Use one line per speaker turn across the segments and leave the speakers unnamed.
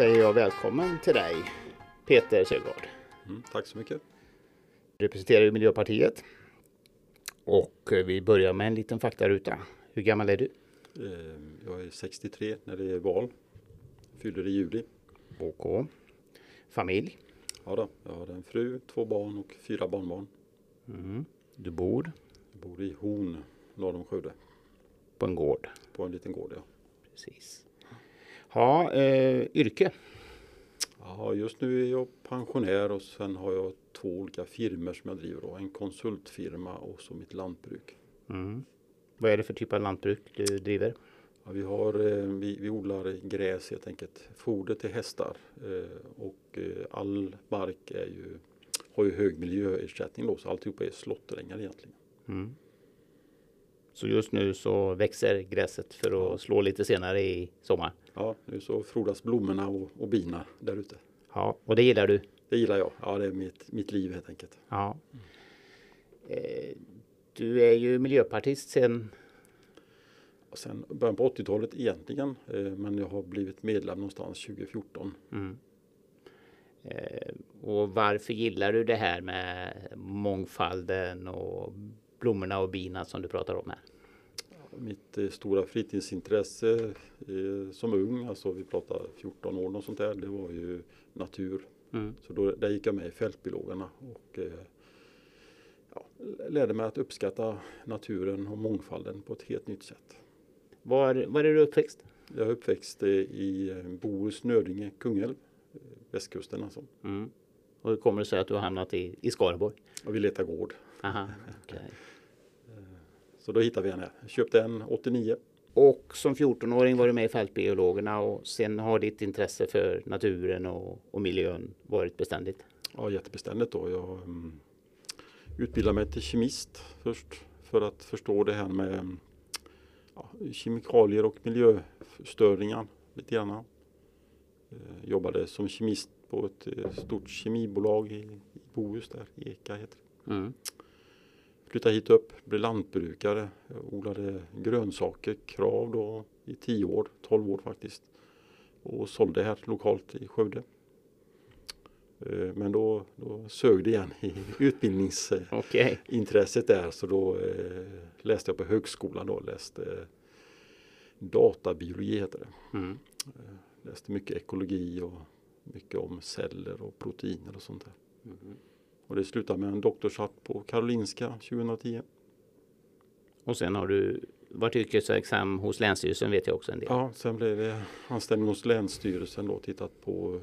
säger jag välkommen till dig Peter Sjögård.
Mm, tack så mycket.
Du representerar ju Miljöpartiet. Och eh, vi börjar med en liten faktaruta. Hur gammal är du?
Eh, Jag är 63 när det är val. Fyller i juli.
OK. Familj?
Ja då, jag har en fru, två barn och fyra barnbarn.
Du bor
Jag bor i Horn norr om Skövde.
på en gård.
På en liten gård ja.
Precis. Ja, eh, yrke?
ja. Just nu är jag pensionär och sen har jag två olika firmor som jag driver. Då. En konsultfirma och så mitt lantbruk.
Mm. Vad är det för typ av lantbruk du driver?
Ja, vi, har, eh, vi, vi odlar gräs helt enkelt. Foder till hästar eh, och eh, all mark är ju, har ju hög miljöersättning då, så alltihopa är slåtterängar egentligen.
Mm. Så just nu så växer gräset för att slå lite senare i sommar.
Ja, nu så frodas blommorna och, och bina där ute.
Ja, och det gillar du?
Det gillar jag. Ja, det är mitt, mitt liv helt enkelt.
Ja. Eh, du är ju miljöpartist sen
sen början på 80-talet egentligen, eh, men jag har blivit medlem någonstans 2014.
Eh, och varför gillar du det här med mångfalden och blommorna och bina som du pratar om här?
Mitt eh, stora fritidsintresse eh, som ung, alltså vi pratar 14 år och sånt där, det var ju natur.
Mm.
Så då, där gick jag med i Fältbiologerna och eh, ja, lärde mig att uppskatta naturen och mångfalden på ett helt nytt sätt.
Var, var är du uppväxt?
Jag är uppväxt i Bohus, Nödinge, Kungälv, västkusten alltså.
Mm. Och hur kommer det sig att du har hamnat i, i Skaraborg?
Och vi letar gård.
Aha, okej.
Så då hittade vi henne. Jag köpte en 89.
Och som 14-åring var du med i Fältbiologerna och sen har ditt intresse för naturen och, och miljön varit beständigt.
Ja, jättebeständigt då. Jag mm, utbildade mig till kemist först för att förstå det här med ja, kemikalier och miljöstörningar lite grann. Eh, jobbade som kemist på ett eh, stort kemibolag i, i Bohus där, Eka heter det.
Mm.
Flyttade hit upp, blev lantbrukare, jag odlade grönsaker, krav då i 10 år, 12 år faktiskt. Och sålde här lokalt i Skövde. Eh, Men då, då sög det igen i utbildningsintresset
Okej.
där så då eh, läste jag på högskolan då, läste eh, databiologi heter det.
Mm.
Läste mycket ekologi och mycket om celler och proteiner och sånt där. Och det slutade med en doktorshatt på Karolinska 2010.
Och sen har du varit yrkesverksam hos Länsstyrelsen vet jag också en del.
Ja, sen blev det anställning hos Länsstyrelsen då, tittat på eh,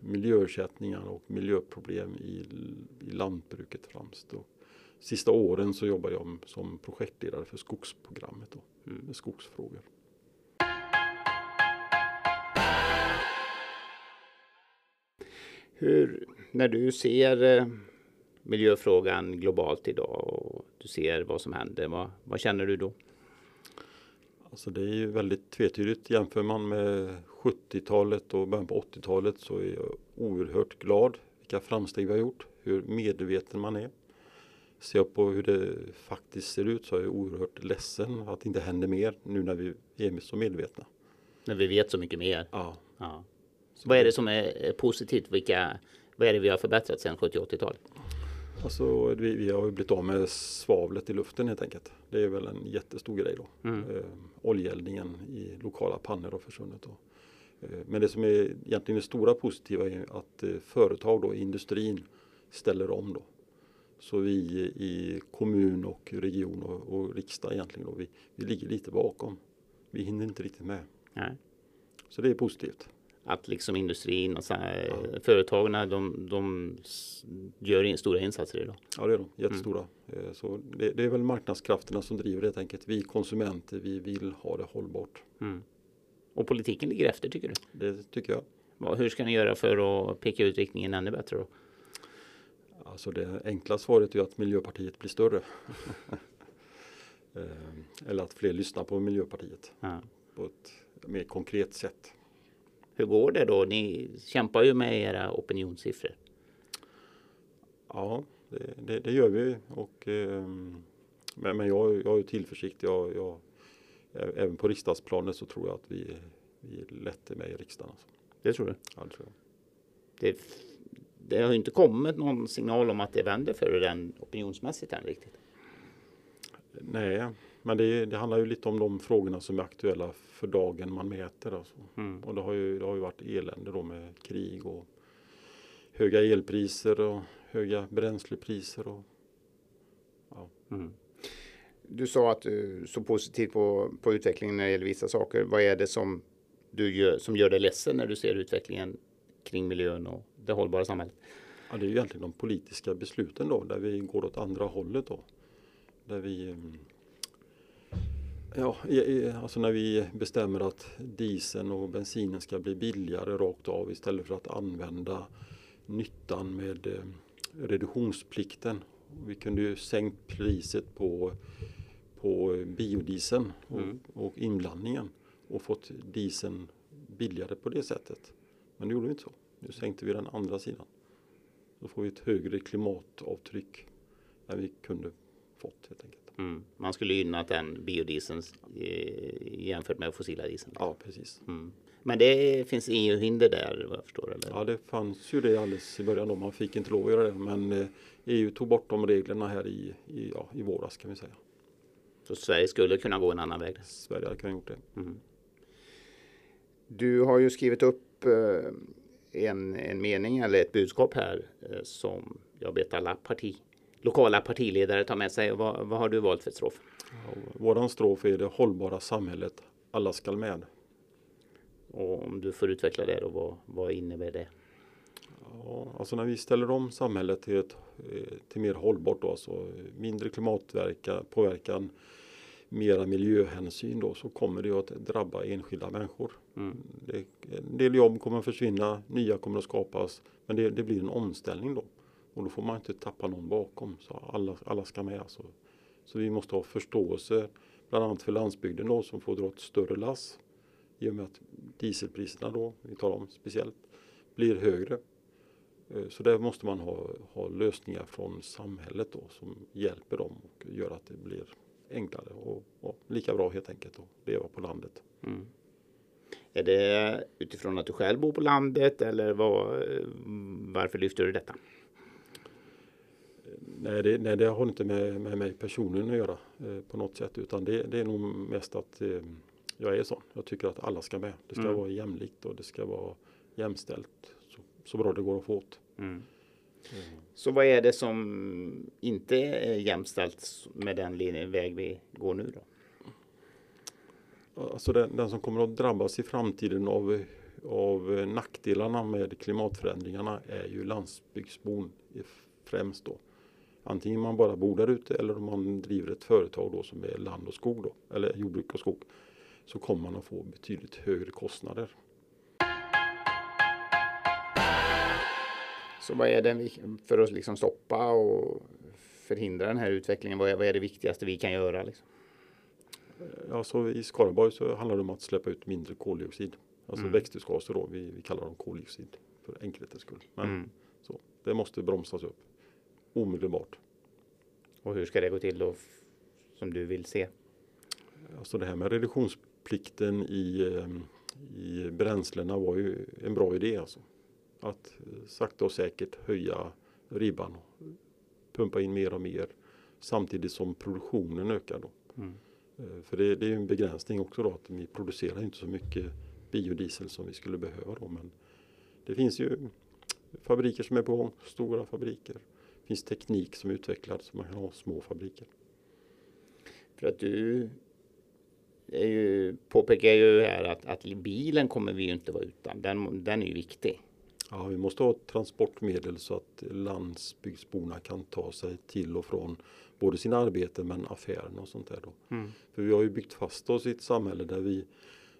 miljöersättningar och miljöproblem i, i lantbruket främst. Och sista åren så jobbade jag som projektledare för skogsprogrammet då, med skogsfrågor.
Hur, när du ser eh, miljöfrågan globalt idag och du ser vad som händer, vad, vad känner du då?
Alltså det är ju väldigt tvetydigt. Jämför man med 70-talet och början på 80-talet så är jag oerhört glad vilka framsteg vi har gjort, hur medveten man är. Ser jag på hur det faktiskt ser ut så är jag oerhört ledsen att det inte händer mer nu när vi är så medvetna.
När vi vet så mycket mer.
Ja,
Ja. Vad är det som är är positivt? Vilka, vad är det vi har förbättrat sedan 70 80-talet?
alltså vi, vi har ju blivit av med svavlet i luften helt enkelt. Det är väl en jättestor grej då. Eh, oljeeldningen i lokala pannor har försvunnit. Då. Eh, men det som är egentligen det stora positiva är att eh, företag då, industrin ställer om då. Så vi i kommun och region och, och riksdag egentligen då, vi, vi ligger lite bakom. Vi hinner inte riktigt med.
Nej.
Så det är positivt.
Att liksom industrin och så här, företagen, de, de gör in, stora insatser idag.
Ja det är de, jättestora. Eh, Så det, det är väl marknadskrafterna som driver det helt enkelt. Vi konsumenter, vi vill ha det hållbart.
Och politiken ligger efter tycker du?
Det tycker jag.
Hur ska ni göra för att peka ut riktningen ännu bättre då?
Alltså det enkla svaret är att Miljöpartiet blir större. Eh, Eller att fler lyssnar på Miljöpartiet
Ja.
på ett mer konkret sätt.
Hur går det då? Ni kämpar ju med era opinionssiffror.
Ja, det, det, det gör vi. Och, ehm, men men jag, jag ju tillförsikt. Jag, jag, även på riksdagsplanet så tror jag att vi, vi är lätt är med i riksdagen. Alltså.
Det tror du?
Ja, det tror jag.
Det, det har ju inte kommit någon signal om att det vänder för den opinionsmässigt än riktigt.
Nej, men det, det, handlar ju lite om de frågorna som är aktuella för dagen man mäter. Alltså.
Mm.
Och det har, ju, det har ju varit elände då med krig och höga elpriser och höga bränslepriser. Och, ja.
Mm. Du sa att du såg positivt på, på utvecklingen när det gäller vissa saker. Vad är det som, du gör, som gör dig ledsen när du ser utvecklingen kring miljön och det hållbara samhället?
Ja, det är ju egentligen de politiska besluten då, där vi går åt andra hållet då. Där vi mm, Ja, alltså när vi bestämmer att dieseln och bensinen ska bli billigare rakt av istället för att använda nyttan med eh, reduktionsplikten. Vi kunde ju sänkt priset på, på biodieseln och, mm. och inblandningen och fått dieseln billigare på det sättet. Men det gjorde vi inte så. Nu sänkte vi den andra sidan. Då får vi ett högre klimatavtryck än vi kunde fått helt enkelt.
Mm. Man skulle gynna den biodieseln eh, jämfört med fossila dieseln.
Ja, precis.
Mm. Men det finns EU-hinder där vad jag förstår? Eller?
Ja, det fanns ju det alldeles i början då. Man fick inte lov att göra det. Men EU eh, e tog bort de reglerna här i, i, ja, i våras kan vi säga.
Så Sverige skulle kunna gå en annan väg?
Sverige hade kunnat gjort det.
Mm. Du har ju skrivit upp eh, en, en mening eller ett budskap här som jag vet alla parti, lokala partiledare tar med sig. Vad, vad har du valt för strof?
Ja, våran strof är det hållbara samhället. Alla skall med.
Och om du får utveckla det då, vad, vad innebär det?
Ja, alltså när vi ställer om samhället till, ett, eh, till mer hållbart då, alltså mindre klimatpåverkan, mera miljöhänsyn då, så kommer det att drabba enskilda människor. Mm. Det, en del jobb kommer att försvinna, nya kommer att skapas, men det, det, blir en omställning då. Och då får man inte tappa någon bakom, så alla, alla ska med. Alltså. Så vi måste ha förståelse, bland annat för landsbygden då, som får dra ett större lass i och med att dieselpriserna då, vi talar om speciellt, blir högre. Eh, så där måste man ha, ha lösningar från samhället då som hjälper dem och gör att det blir enklare och, och lika bra helt enkelt att leva på landet. Mm.
Är det utifrån att du själv bor på landet eller var, varför lyfter du detta?
Nej det, nej, det har inte med, med mig personligen att göra eh, på något sätt utan det, det är nog mest att eh, jag är sån. Jag tycker att alla ska med. Det ska mm. vara jämlikt och det ska vara jämställt så, så bra det går att få åt. Mm. Mm.
Så vad är det som inte är jämställt med den linjen, väg vi går nu då?
Alltså den, den, som kommer att drabbas i framtiden av, av nackdelarna med klimatförändringarna är ju landsbygdsbon främst då. Antingen man bara bor där ute eller om man driver ett företag då som är land och skog då, eller jordbruk och skog så kommer man att få betydligt högre kostnader.
Så vad är det för att liksom stoppa och förhindra den här utvecklingen? Vad är, vad är det viktigaste vi kan göra? Liksom?
Alltså, I Skaraborg så handlar det om att släppa ut mindre koldioxid. Alltså mm. växthusgaser då, vi, vi, kallar dem koldioxid för enkelhetens skull. Men mm. så, det måste bromsas upp omedelbart.
Och hur ska det gå till då som du vill se?
Alltså det här med reduktionsplikten i, ehm, i bränslena var ju en bra idé. Alltså. Att sakta och säkert höja ribban. Pumpa in mer och mer samtidigt som produktionen ökar. Då. Mm. Eh, för det, det, är en begränsning också då att vi producerar inte så mycket biodiesel som vi skulle behöva. Då, men det finns ju fabriker som är på gång, stora fabriker. Det finns teknik som är utvecklad så man kan ha små fabriker.
För att du är ju, påpekar ju här att, att bilen kommer vi ju inte vara utan. Den, den är ju viktig.
Ja, vi måste ha transportmedel så att landsbygdsborna kan ta sig till och från både sina arbeten men affären och sånt där. Då. Mm. För vi har ju byggt fast oss i ett samhälle där vi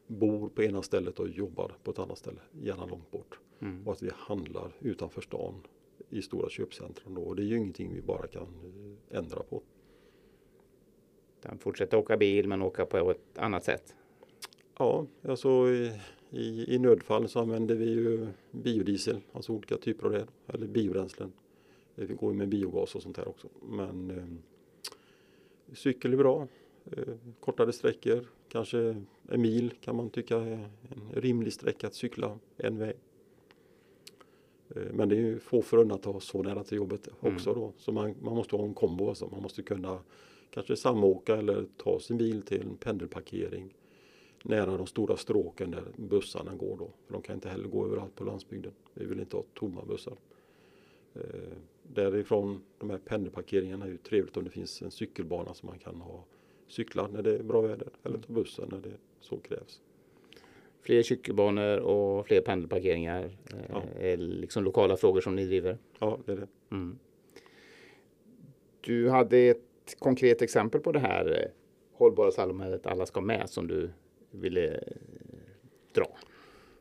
bor på ena stället och jobbar på ett annat ställe, gärna långt bort. Mm. Och att vi handlar utanför stan i stora köpcentrum. Då. Och det är ju ingenting vi bara kan eh, ändra på.
Den fortsätta åka bil men åka på ett annat sätt?
Ja, alltså i, i, i nödfall så använder vi ju biodiesel, alltså olika typer av det, eller biobränslen. Det går ju med biogas och sånt här också. Men eh, cykel är bra. eh, kortare sträckor, kanske en mil kan man tycka är en rimlig sträcka att cykla en väg. Eh, men det är ju få förunnat att ha så nära till jobbet också mm. då. Så man, man måste ha en kombo alltså. Man måste kunna kanske samåka eller ta sin bil till en pendelparkering nära de stora stråken där bussarna går då. För de kan inte heller gå överallt på landsbygden. Vi vill inte ha tomma bussar. Eh, därifrån de här pendelparkeringarna är ju trevligt om det finns en cykelbana som man kan ha cykla när det är bra väder eller ta bussen när det så krävs.
Fler cykelbanor och fler pendelparkeringar eh, ja. är liksom lokala frågor som ni driver?
Ja, det är det. Mm.
Du hade ett konkret exempel på det här eh, hållbara samhället alla ska med som du ville eh, dra.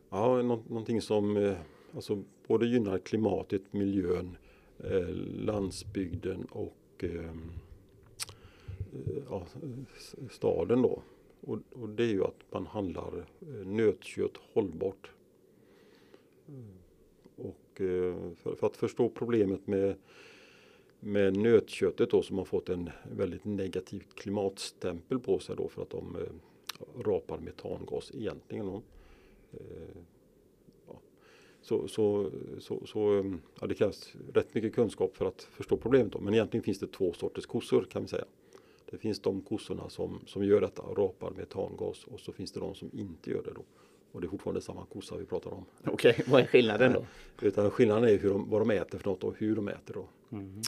Ja, nå någonting som alltså, både gynnar klimatet, miljön, eh, landsbygden och eh, ja, staden då. Och, och, det är ju att man handlar eh, nötkött hållbart. Mm. Och eh, för, för, att förstå problemet med, med nötköttet då som har fått en väldigt negativ klimatstämpel på sig då för att de eh, rapar metangas egentligen. Då. Så, så, så, så ja, det krävs rätt mycket kunskap för att förstå problemet. Då. Men egentligen finns det två sorters kossor kan vi säga. Det finns de kossorna som, som gör detta, rapar metangas och så finns det de som inte gör det då. Och det är fortfarande samma kossa vi pratar om.
Okej, okay, vad är skillnaden då?
Utan skillnaden är hur de, vad de äter för något och hur de äter då. Mm.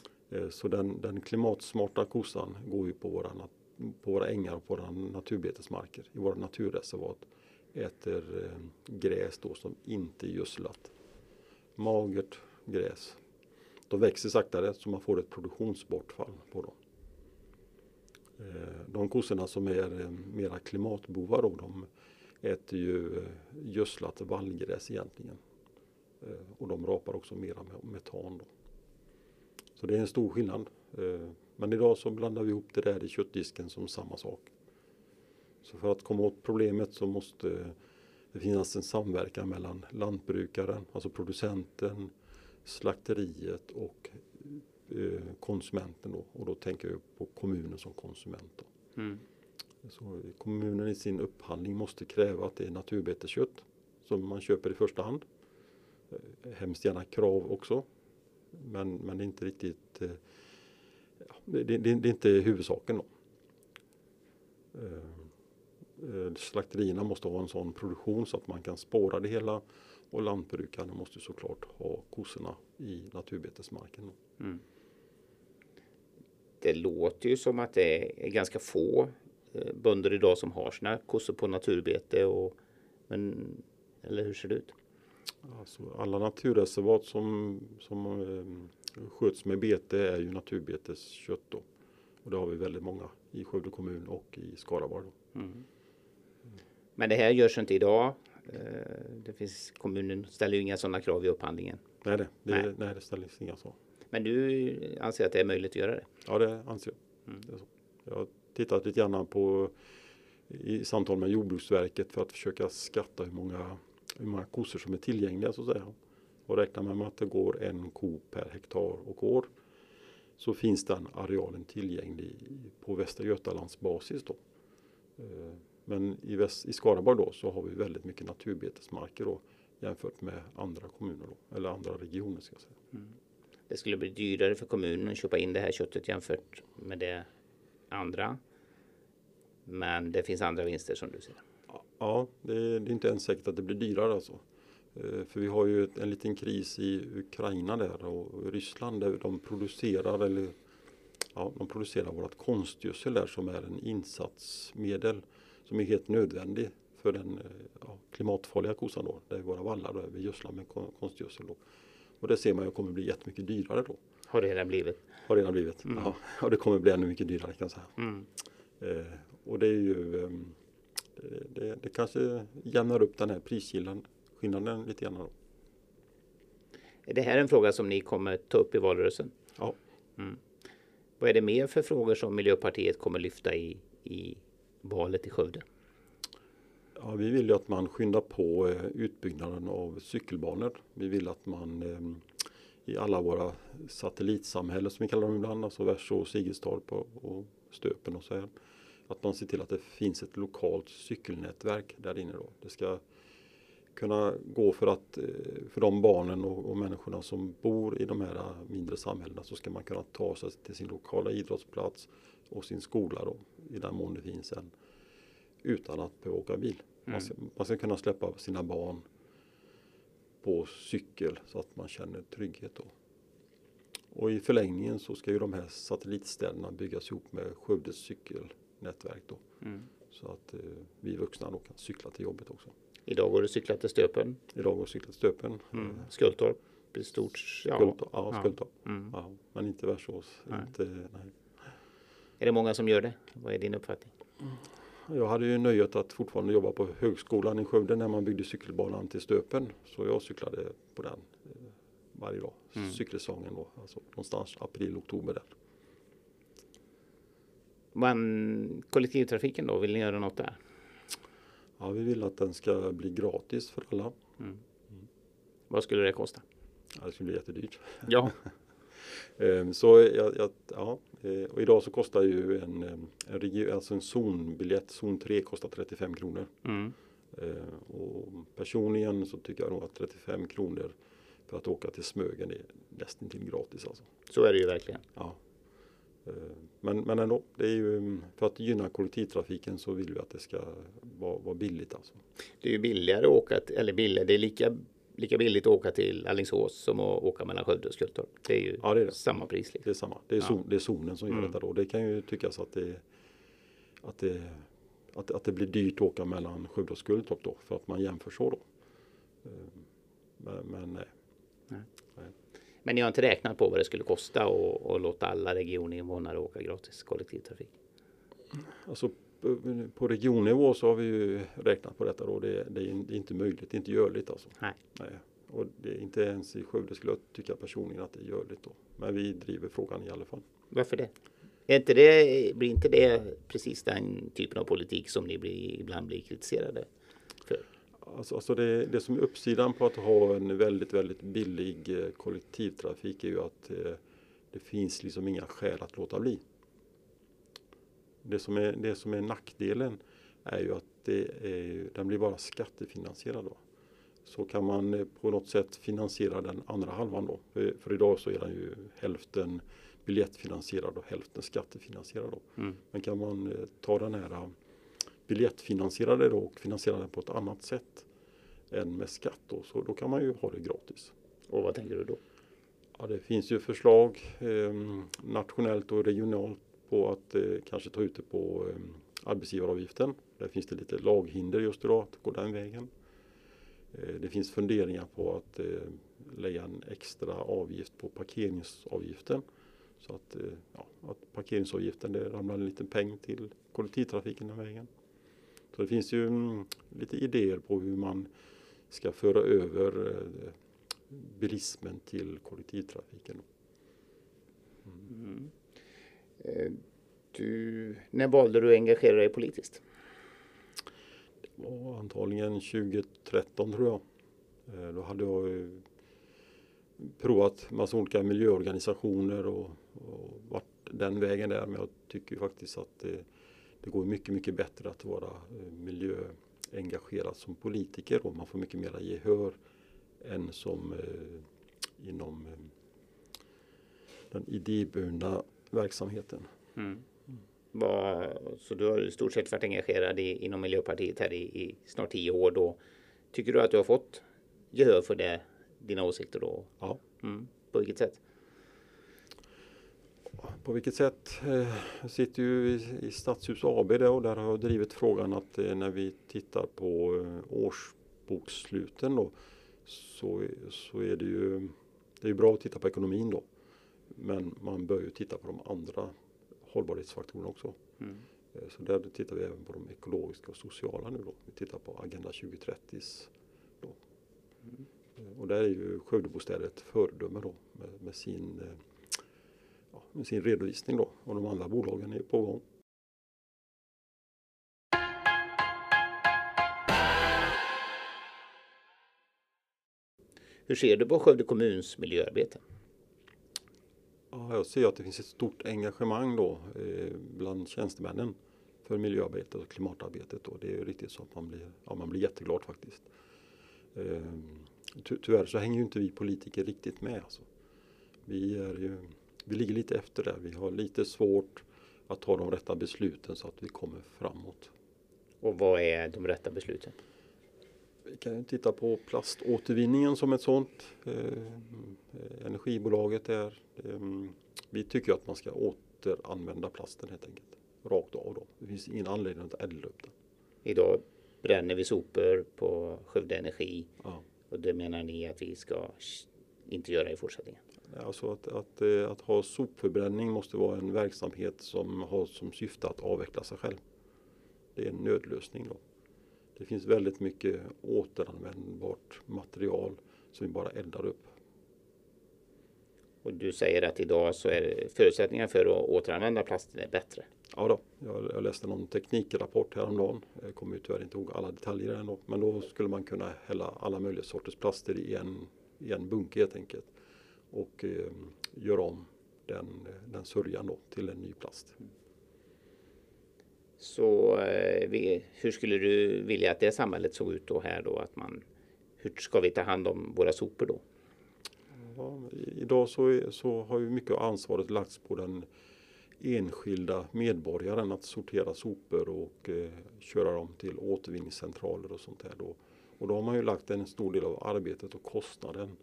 Så den, den klimatsmarta kossan går ju på våra, på våra ängar och på våra naturbetesmarker i våra naturreservat. Äter eh, gräs då som inte är gödslat. Magert gräs. De växer saktare så man får ett produktionsbortfall på dem. Eh, de kossorna som är eh, mera klimatbovar då, de äter ju eh, gödslat vallgräs egentligen. Och de rapar också mera metan. Då. Så det är en stor skillnad. Men idag så blandar vi ihop det där i köttdisken som samma sak. Så för att komma åt problemet så måste det finnas en samverkan mellan lantbrukaren, alltså producenten, slakteriet och konsumenten då och då tänker jag på kommunen som konsument. Mm. Så kommunen i sin upphandling måste kräva att det är naturbeteskött som man köper i första hand. Eh, hemskt gärna krav också. Men, men det är inte riktigt eh, det, det, det, är inte huvudsaken. Då. Slakterierna måste ha en sån produktion så att man kan spåra det hela och lantbrukarna måste såklart ha kossorna i naturbetesmarken. Mm
det låter ju som att det är ganska få eh, bönder idag som har sina kossor på naturbete. Och, men, eller hur ser det ut?
Alltså, alla naturreservat som, som eh, sköts med bete är ju naturbeteskött. Då. Och det har vi väldigt många i Skövde kommun och i Skaraborg. Mm.
Men det här görs inte idag. Eh, det finns, kommunen ställer ju inga sådana krav i upphandlingen.
Nej, det, det, nej. nej, det ställs inga så.
Men du anser att det är möjligt att göra det?
Ja, det anser jag. Mm. Jag har tittat lite grann på i samtal med Jordbruksverket för att försöka skatta hur många, hur många kossor som är tillgängliga så att säga. Och räknar man med att det går en ko per hektar och år så finns den arealen tillgänglig på Västra Götalands basis då. Eh, men i, väst, i Skaraborg då så har vi väldigt mycket naturbetesmarker då, jämfört med andra kommuner då, eller andra regioner ska jag säga. Mm
det skulle bli dyrare för kommunen att köpa in det här köttet jämfört med det andra. Men det finns andra vinster som du ser.
Ja, det är, det är inte ens säkert att det blir dyrare alltså. Eh, för vi har ju en liten kris i Ukraina där och Ryssland där de producerar eller ja, de producerar vårt konstgödsel där som är en insatsmedel som är helt nödvändig för den eh, ja, klimatfarliga kossan då. Det är våra vallar där vi gödslar med konstgödsel. Då. Och det ser man ju kommer bli jättemycket dyrare då.
Har det redan blivit.
Har redan blivit. Mm. Ja, och det kommer bli ännu mycket dyrare kan jag säga. Mm. Eh, och det är ju eh, det, det, kanske jämnar upp den här prisskillnaden lite grann. Då.
Är det här en fråga som ni kommer ta upp i valrörelsen?
Ja. Mm.
Vad är det mer för frågor som Miljöpartiet kommer lyfta i, i valet i Skövde?
Ja, vi vill ju att man skyndar på eh, utbyggnaden av cykelbanor. Vi vill att man eh, i alla våra satellitsamhällen som vi kallar dem ibland, alltså Värså, Sigelstorp och, Stöpen och så här. att man ser till att det finns ett lokalt cykelnätverk där inne. Då. Det ska kunna gå för att eh, för de barnen och, och människorna som bor i de här mindre samhällena så ska man kunna ta sig till sin lokala idrottsplats och sin skola då, i den mån det finns en utan att behöva åka bil. Mm. Man, ska, man ska kunna släppa sina barn på cykel så att man känner trygghet. Då. Och i förlängningen så ska ju de här satellitstäderna byggas ihop med Skövdes cykelnätverk då. Mm. Så att eh, vi vuxna då kan cykla till jobbet också.
Idag går du cykla till Stöpen.
Idag går du cykla till Stöpen.
Mm. Skultorp. Ett stort.
Ja, Skultorp. Ja, Skultorp. Ja. Mm. Ja, men inte Värsås. Nej. Inte, nej.
Är det många som gör det? Vad är din uppfattning?
Jag hade ju nöjet att fortfarande jobba på högskolan i Skövde när man byggde cykelbanan till Stöpen. Så jag cyklade på den eh, varje dag. Mm. Cykelsäsongen då, alltså någonstans april, oktober där.
Men kollektivtrafiken då, vill ni göra något där?
Ja, vi vill att den ska bli gratis för alla. Mm.
Mm. Vad skulle det kosta?
Ja, det skulle bli jättedyrt.
Ja.
Ehm, så ja, ja, eh, och idag så kostar ju en, en, region, alltså en zonbiljett, zon 3 kostar 35 kronor. Mm. Ehm, och personligen så tycker jag nog att 35 kronor för att åka till Smögen är nästan till gratis. Alltså.
Så är det ju verkligen.
Ja. Ehm, men, men ändå, det är ju, för att gynna kollektivtrafiken så vill vi att det ska vara, vara billigt. Alltså.
Det är ju billigare att åka, eller billigare, det är lika lika billigt att åka till Alingsås som att åka mellan Skövde och Skultorp. Det är ju ja, det är det. samma pris.
Liksom. Det är samma. Det är, zon, ja. det är zonen som gör mm. detta då. Det kan ju tyckas att det, att det, att, att det blir dyrt att åka mellan Skövde och Skultorp då för att man jämför så då. Ehm, men, men nej. nej.
nej. Men ni har inte räknat på vad det skulle kosta att låta alla regioninvånare åka gratis kollektivtrafik?
Alltså på regionnivå så har vi ju räknat på detta då. Det, det, är, inte möjligt, det är inte görligt alltså.
Nej.
Nej. Och det är inte ens i Skövde skulle jag tycka personligen att det är görligt då. Men vi driver frågan i alla fall.
Varför det? Är inte det, blir inte det precis den typen av politik som ni blir, ibland blir kritiserade för?
Alltså, alltså det, det som är uppsidan på att ha en väldigt, väldigt billig eh, kollektivtrafik är ju att eh, det finns liksom inga skäl att låta bli. Det som är, det som är nackdelen är ju att det är, den blir bara skattefinansierad. Då. Så kan man eh, på något sätt finansiera den andra halvan då. För, för idag så är den ju hälften biljettfinansierad och hälften skattefinansierad. Då. Mm. Men kan man eh, ta den här eh, biljettfinansierade då och finansiera den på ett annat sätt än med skatt då, så då kan man ju ha det gratis.
Och vad tänker du då?
Ja, det finns ju förslag eh, nationellt och regionalt på att eh, kanske ta ut det på eh, arbetsgivaravgiften. Där finns det lite laghinder just idag att gå den vägen. Eh, det finns funderingar på att eh, lägga en extra avgift på parkeringsavgiften. Så att, eh, ja, att parkeringsavgiften det ramlar en liten peng till kollektivtrafiken den vägen. Så det finns ju mm, lite idéer på hur man ska föra över eh, bilismen till kollektivtrafiken. Mm. mm.
Eh, du, när valde du att engagera dig politiskt?
Det var antagligen 2013 tror jag. Eh, då hade jag eh, provat massa olika miljöorganisationer och, och varit den vägen där. Men jag tycker faktiskt att det, det går mycket, mycket bättre att vara miljöengagerad som politiker och man får mycket mera gehör än som eh, inom eh, den idéburna verksamheten. Mm.
Var, så du har i stort sett varit engagerad i, inom Miljöpartiet här i, i, snart tio år. Då. Tycker du att du har fått gehör för det, dina åsikter då?
Ja.
Mm. På vilket sätt?
På vilket sätt? Eh, jag sitter ju i, i Stadshus AB då, och där har jag drivit frågan att eh, när vi tittar på eh, årsboksluten då så, så är det ju det är bra att titta på ekonomin då. Men man bör ju titta på de andra hållbarhetsfaktorerna också. Mm. Eh, så där tittar vi även på de ekologiska och sociala nu då. Vi tittar på Agenda 2030. Då. Mm. Eh, och där är ju Skövdebostäder ett föredöme då med, med, sin, eh, ja, med sin redovisning då. Och de andra bolagen är på gång.
Hur ser du på Skövde kommuns miljöarbete?
Ja, jag ser att det finns ett stort engagemang då eh, bland tjänstemännen. för miljöarbetet och klimatarbetet. Och det är ju riktigt så att man blir, ja, man blir jätteglad faktiskt. Eh, ty tyvärr så hänger ju inte vi politiker riktigt med. Alltså. Vi, är ju, vi ligger lite efter där. Vi har lite svårt att ta de rätta besluten så att vi kommer framåt.
Och vad är de rätta besluten?
Vi kan ju titta på plaståtervinningen som ett sådant. Eh, energibolaget är. Eh, vi tycker att man ska återanvända plasten helt enkelt. Rakt av då. Det finns ingen anledning att elda upp den.
Idag bränner vi sopor på Skövde Energi.
Ja.
Och det menar ni att vi ska inte göra i fortsättningen?
Alltså att, att, eh, att ha sopförbränning måste vara en verksamhet som har som syfte att avveckla sig själv. Det är en nödlösning då. Det finns väldigt mycket återanvändbart material som vi bara eldar upp.
Och du säger att idag så är förutsättningarna för att återanvända plasten bättre?
Ja då, jag, jag läste någon teknikrapport häromdagen. Jag kommer tyvärr inte ihåg alla detaljer ändå. Men då skulle man kunna hälla alla möjliga sorters plaster i en, i en bunke helt enkelt. Och eh, göra om den, den sörjan då till en ny plast.
Så eh, vi, hur skulle du vilja att det samhället såg ut då här då? Att man, hur ska vi ta hand om våra sopor då?
Ja, idag så, så har ju mycket av ansvaret lagts på den enskilda medborgaren att sortera sopor och eh, köra dem till återvinningscentraler och sånt där. Då. Och då har man ju lagt en stor del av arbetet och kostnaden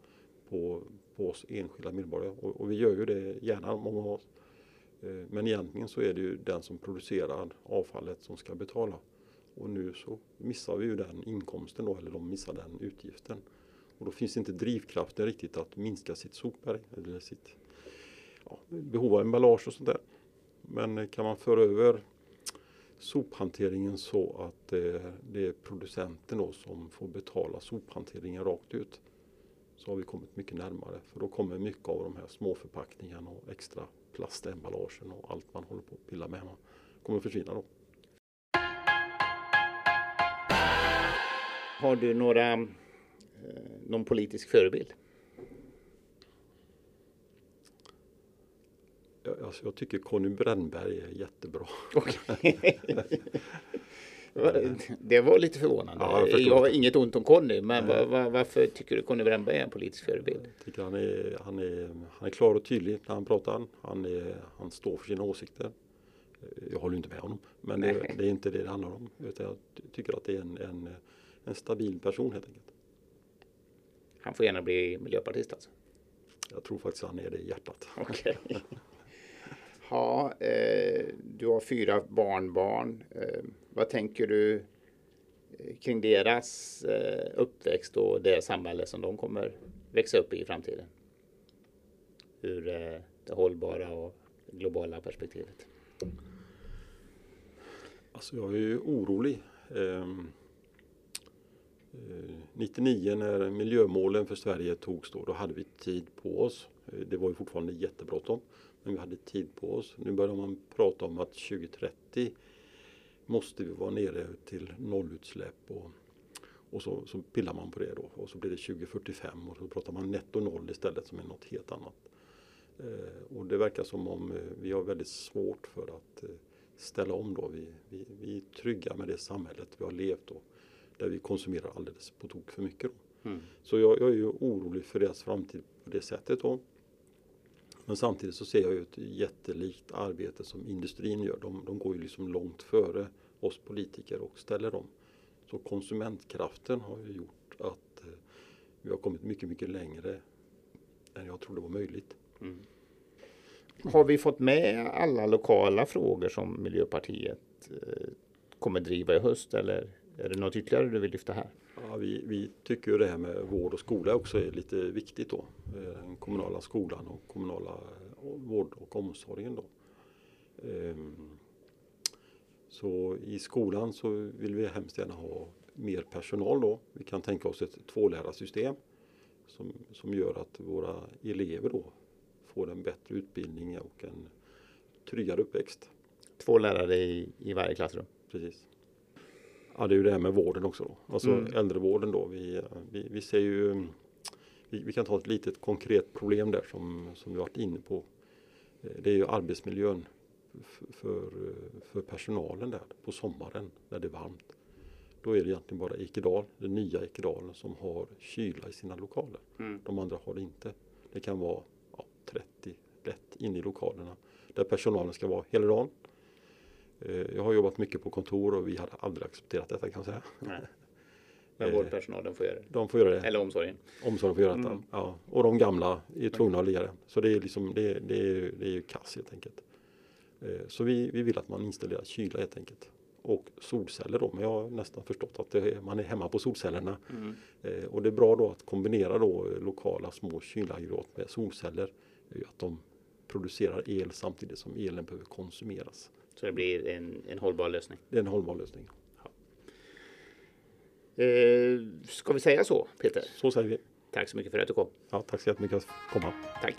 på, på oss enskilda medborgare. Och, och vi gör ju det gärna, många av oss. Eh, men egentligen så är det ju den som producerar avfallet som ska betala. Och nu så missar vi ju den inkomsten då, eller de missar den utgiften. Och då finns inte drivkraften riktigt att minska sitt sopberg eller sitt ja, behov av emballage och sånt där. Men eh, kan man föra över sophanteringen så att eh, det är producenten då som får betala sophanteringen rakt ut så har vi kommit mycket närmare. För då kommer mycket av de här småförpackningarna och extra plastemballagen och allt man håller på att pilla med hemma kommer försvinna då.
Har du några, eh, någon politisk förebild?
Jag, alltså jag tycker Conny Brännberg är jättebra.
Okay. Det var lite förvånande.
Ja, jag,
jag har inget ont om Conny, men var, var, varför tycker du Conny Brännberg är en politisk förebild?
Jag tycker han är, han, är, han är klar och tydlig när han pratar. Han, är, han står för sina åsikter. Jag håller inte med honom, men det, det, är inte det det handlar om. Utan jag tycker att det är en, en, en stabil person helt enkelt.
Han får gärna bli miljöpartist alltså?
Jag tror faktiskt han är det i hjärtat.
Okay. Ja, eh, du har fyra barnbarn. Eh, vad tänker du eh, kring deras eh, uppväxt och det samhälle som de kommer växa upp i i framtiden? Ur eh, det hållbara och globala perspektivet.
Alltså jag är ju orolig. Ehm, eh, 99 när miljömålen för Sverige togs då, då hade vi tid på oss. Det var ju fortfarande jättebråttom. Men vi hade tid på oss. Nu börjar man prata om att 2030 måste vi vara nere till nollutsläpp och, och så, så pillar man på det då och så blir det 2045 och så pratar man netto noll istället som är något helt annat. Eh, och det verkar som om eh, vi har väldigt svårt för att eh, ställa om då. Vi, vi, vi är trygga med det samhället vi har levt då där vi konsumerar alldeles på tok för mycket. Då. Mm. Så jag, jag, är ju orolig för deras framtid på det sättet. Då. Men samtidigt så ser jag ju ett jättelikt arbete som industrin gör. De, de går ju liksom långt före oss politiker och ställer om. Så konsumentkraften har ju gjort att eh, vi har kommit mycket, mycket längre än jag trodde var möjligt. Mm.
Har vi fått med alla lokala frågor som Miljöpartiet eh, kommer driva i höst eller är det något ytterligare du vill lyfta här?
Ja, vi, vi tycker ju det här med vård och skola också är lite viktigt då. Eh, den kommunala skolan och kommunala eh, vård och omsorgen då. Ehm, så i skolan så vill vi hemskt gärna ha mer personal då. Vi kan tänka oss ett tvålärarsystem som, som gör att våra elever då får en bättre utbildning och en tryggare uppväxt.
Två lärare i, i varje klassrum?
Precis. Ja, det är ju det här med vården också. Då. Alltså mm. äldrevården då. Vi, vi, vi ser ju, vi, vi, kan ta ett litet konkret problem där som, som vi varit inne på. Eh, det är ju arbetsmiljön för, för personalen där på sommaren när det är varmt. Då är det egentligen bara Ekedal, den nya Ekedalen som har kyla i sina lokaler.
Mm.
De andra har det inte. Det kan vara ja, 30 lätt inne i lokalerna där personalen ska vara hela dagen. Eh, Jag har jobbat mycket på kontor och vi hade aldrig accepterat detta kan jag säga.
Nej. Men
Eh.
vårdpersonalen får göra det.
De får göra det.
Eller omsorgen.
Omsorgen får göra detta.
Mm.
Ja. Och de gamla är tvungna att ligga där. Så det är, liksom, det, det är, det är ju kass helt enkelt. Eh, Så vi, vi vill att man installerar kyla helt enkelt. Och solceller då, men jag har nästan förstått att det är, man är hemma på solcellerna.
Mm.
Och det är bra då att kombinera då lokala små kylaggregat med solceller. Att de producerar el samtidigt som elen behöver konsumeras.
Så det blir en, en hållbar lösning.
Det är en hållbar lösning.
Eh, ska vi säga så Peter?
Så säger vi.
Tack så mycket för att du kom.
Ja, tack så jättemycket för att komma.
Tack.